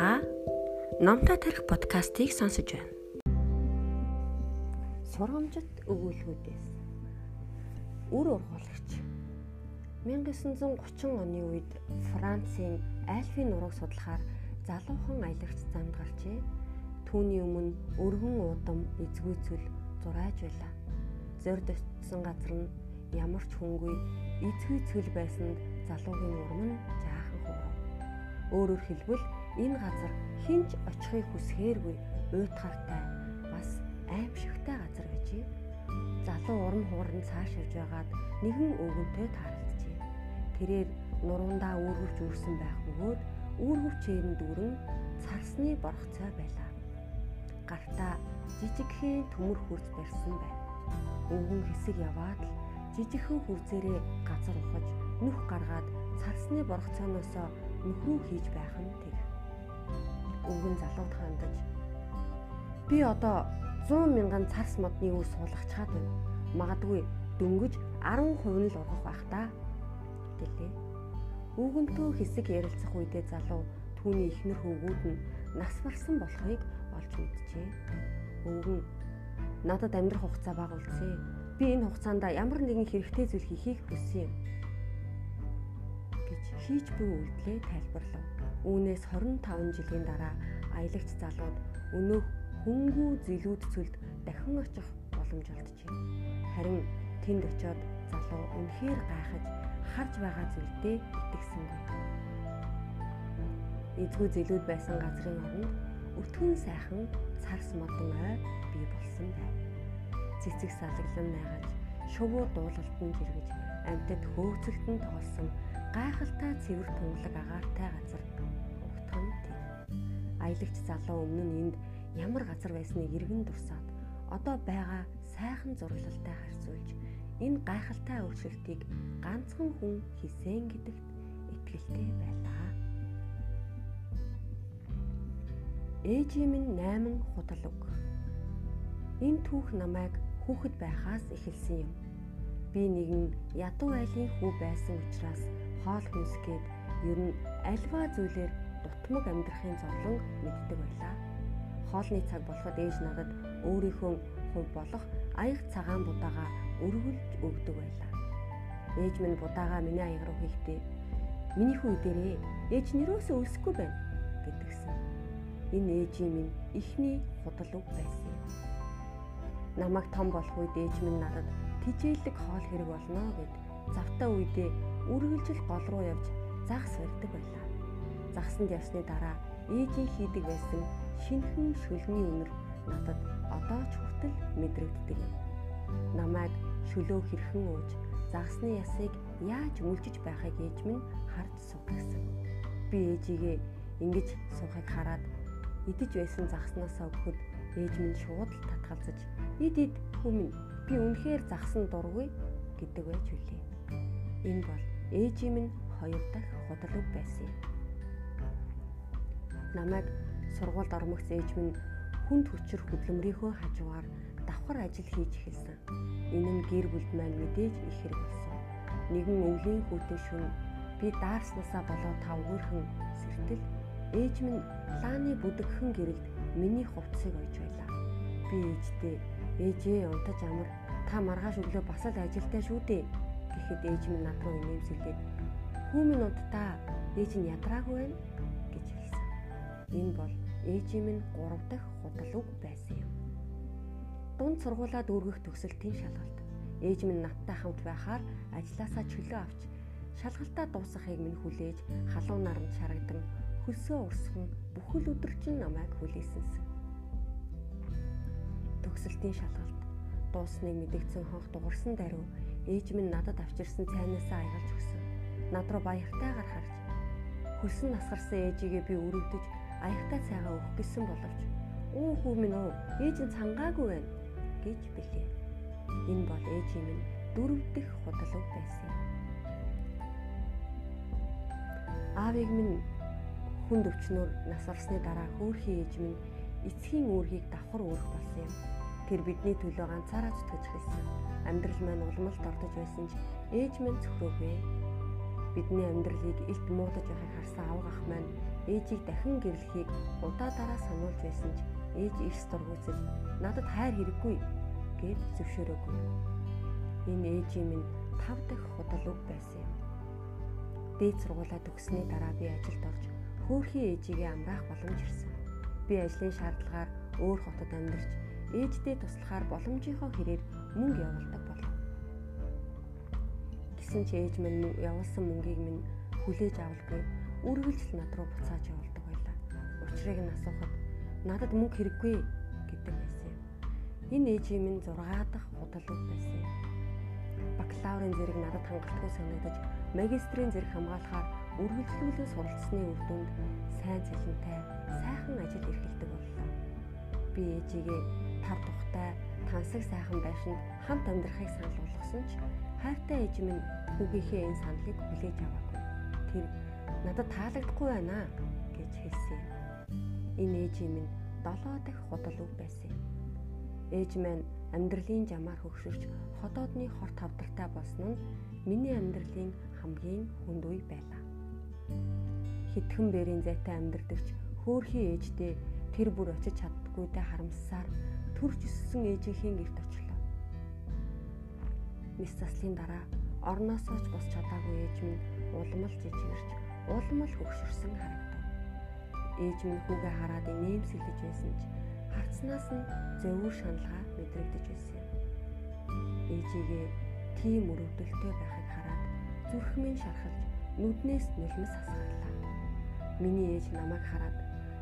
Та Номтой тарих подкастыг сонсож байна. Сургамжит өгүүлбүүдээс Үр ургуулагч 1930 оны үед Францын Альфийн нурууг судлахаар залуухан аялагч замд гарчээ. Түүний өмнө өргөн уудам эзгүүцэл зурааж байлаа. Зорд очсон газар нь ямар ч хүнгүй эзгүүцэл байсанд залуугийн урам нь хуврав. Өөрөөр хэлбэл энэ газар хинч очихыг хүсэхээргүй уйтгартай бас аимшигтай газар гэжээ. Залуу урам хууран цааш явж байгаад нэгэн өвгөнтэй тааралджээ. Тэрээр нуруундаа үүргэвч үүрсэн байх бөгөөд үүргэвчээр нь дүүрэн царсны боргоцой байлаа. Гартаа жижигхэн төмөр хурц барьсан байна. Өвгөн хэсэг яваад л жижигхэн хурцээрээ газар ухаж нүх гаргаад царсны боргоцооноос нөхрөө хийж байх нь тэг өнгөн залууд хандаж би одоо 100 мянган царс модны үс суулгачаад байна. Магадгүй дөнгөж 10% нь л ургах байх та гэлээ. Өвгөнтөө хэсэг ярилцах үедээ залуу түүний ихнэр хөвгүүд нь нас барсан болохыг олж мэджээ. Өвгөн надад амьдрах хугацаа бага үлдсэн. Би энэ хугацаанд ямар нэгэн хэрэгтэй зүйл хийхийг хүссэн юм хийж буй үйлдэлээ тайлбарлав. Үүнээс 25 жилийн дараа аялагч залууд өнөөх хөнгүү зилүүд цөлд дахин очих боломж олджээ. Харин тэнд очиод залуу үнэхээр гайхаж харж байгаа зүйлдээ итгэсэнгүй. Эзгүй зилүүд байсан газрын оронд өтгөн сайхан царс модон ой бий болсон байв. Цэцэг салглан найгаж, шувуу дуулалтанд жиргэж, амьтад хөөцөлтөн тоолсон гайхалтай цэвэр тунгалаг агаартай газар угтхан тэв. Аялагч залуу өмнө нь энд ямар газар байсныг иргэн дурсаад одоо байгаа сайхан зураглалтай харьцуулж энэ гайхалтай өөрчлөлтийг ганцхан хүн хийсэн гэдэгт итгэлтэй байлаа. Ээжийн минь 8 худал үг. Энэ түүх намайг хүүхэд байхаас эхэлсэн юм. Би нэгэн ядуу айлын хүү байсан учраас хоол хүнсгээд ер нь альва зүйлээр дутмаг амьдрахын зовлон мэддэг байлаа. Хоолны цаг болоход ээж надад өөрийнхөө хувь болох аяг цагаан будаага өргөлж өгдөг байлаа. Ээж минь будаага миний аяг руу хийхдээ миний хүү дээрээ ээж нэрөөсөө өсөхгүй байна гэдгсэн. Энэ ээжийн минь ихний худал үг байсан юм. Намайг том болох үед ээж минь надад тижээлэг хоол хэрэг болно гэд завтаа үедээ үргэлжил гол руу явж загас барьдаг байлаа. Загсанд явсны дараа ээжийн хийдэг байсан шинхэн шүлний үнэр надад одоо ч хүртэл мэдрэгддэг юм. Намайг шөлөө хэрхэн ууж загсны ясыг яаж үлжиж байхыг ээж минь харж суугсан. Би ээжигээ ингэж суухыг хараад идэж байсан загснасаа өгөхөд ээж минь шууд л татгалзаж "Ид ид хүмүн би үнэхээр загсан дургүй" гэдэг байж үлээ. Энэ бол ээжийн минь хоёр дахь худал үг байсан юм. Намайг сургуульд ормогц ээж минь хүнд хүчээр хөдөлмөрийнхөө хажуугаар давхар ажил хийж эхэлсэн. Энэ нь гэр бүлд маань мэдээж их хэрэг болсон. Нэгэн өвлийн хүүтэн шүн би даарснасаа болоо тавгүйрхэн сэртэл ээж минь лааны бүдэгхэн гэрэлд миний хувцсыг ойж байлаа. Би ээжтэй ээжээ унтаж амар та маргааш өглөө бас л ажилдаа шүү дээ гэхэд ээж минь над руу инээмсэглээд "Хүү минь удаа ээж нь ядраагүй байна" гэж хэлсэн. Энэ бол ээжийн минь 3 дахь худал үг байсан юм. Дунд сургуулаад өргөх төгсөлтийн шалгалт. Ээж минь надтай хамт байхаар ажилласаа чөлөө авч шалгалтаа дуусгахыг минь хүлээж халуун наранд шарагдан хөлсөө урсган бүхэл өдөржин намайг хүлээсэнсэн. Төгсөлтийн шалгалт дуусныг мэдэгцэн хонх дугарсан даруй Ээж минь надад авчирсан цайнаасаа аягалж өгсөн. Над руу баяртайгаар харж хөлсөн насгарсан ээжигээ би өрөвдөж аягтай цайгаа өгөх гэсэн боловч "Уу хүү минь уу, ээж нь цангаагүй байна" гэж билээ. Энэ бол ээжийн минь дөрөв дэх худал үг байсан юм. Аавыг минь хүнд өвчнөр нас орсны дараа хөөрхий ээж минь эцгийн үүргийг давхар өөрөх болсон юм. Тэр бидний төлөө ганцаараа зүтгэж хэлсэн амьдрал маань улмалд ордож байсан ч ээж минь цөхрөөгүй. Бидний амьдралыг илт муудаж байхыг харсан авах ах маань ээжийг дахин гэрлэхийг удаа дараа сануулж байсан ч ээж эрс дургуйцэл надад хайр хэрэггүй гэд зөвшөөрөөгүй. Энэ ээжийн минь тав дахь худал үг байсан юм. Дээд сургуулаа төгссөний дараа би ажилд орж хөөрхий ээжигээ амраах боломж ирсэн. Би ажлын шаардлагаар өөр хотод амьдарч ээждээ туслахаар боломжийнхоо хэрээр мөнгө явуулдаг болов. Гэсэн ч ээж минь явуулсан мөнгийг минь хүлээж авалгүй үргэлжил над руу буцааж явуулдаг байлаа. Учрыг нь асуухад надад мөнгө хэрэггүй гэдэг байсан юм. Энэ ээжийн минь 6 дахь худал үг байсан юм. Бакалаврын зэрэг надад хангалтгүй санагдаж магистрийн зэрэг хамгаалахаар үргэлжлүүлэн суралцсны үр дүнд сайн цалинтай сайхан ажил эрхэлдэг боллоо. Би ээжигээ тав тухтай тансаг сайхан байшинд хамт амьдрахыг санал болгосон ч хайртай ээж минь хүүгийнхээ энэ саналыг хүлээж аваагүй. Тэр надад таалагдахгүй байна гэж хэлсэн юм. Энэ ээжийн минь долоо дахь худал үг байсан юм. Ээж маань амьдралын жамаар хөгшөрч ходоодны хорт тавдартай болсон нь миний амьдралын хамгийн хүнд үе байлаа. Хитгэн бэрийн зайтай амьдрдагч хөөхий ээждээ тэр бүр очиж чаддгүйдээ харамссаар төрж өссөн ээжийнхээ гэрт очлоо. Мис заслын дараа орноосоо ч бос чадаагүй ээж минь улмал жижигэрч улмал хөгшөрсөн харагдав. Ээж минь хүүгээ хараад инээмсэглэж байсан ч харцнаас нь зөвөр шаналгаа мэдрэгдэж байсан юм. Ээжигээ тийм өрөвдөлтөй байхыг хараад зүрхмэн шархалж нүднээс нулимс хасгарлаа. Миний ээж намайг хараад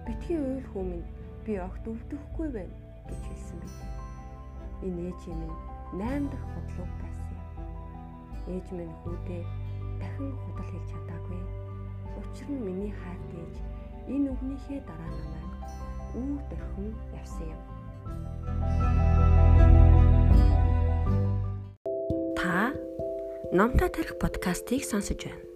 битгий уйл хүү минь би огт өвдөхгүй байна гэж хэлсэн байт. Энэ ээжийн минь 8 дахь худлууг байсан юм. Ээж минь хүүдээ дахин худал хэлж чадаагүй. Учир нь миний хайрт ээж энэ үгнийхээ дараа намайг үүр дөрхөн явсан юм. Та Номтой тарих подкастыг сонсож байна.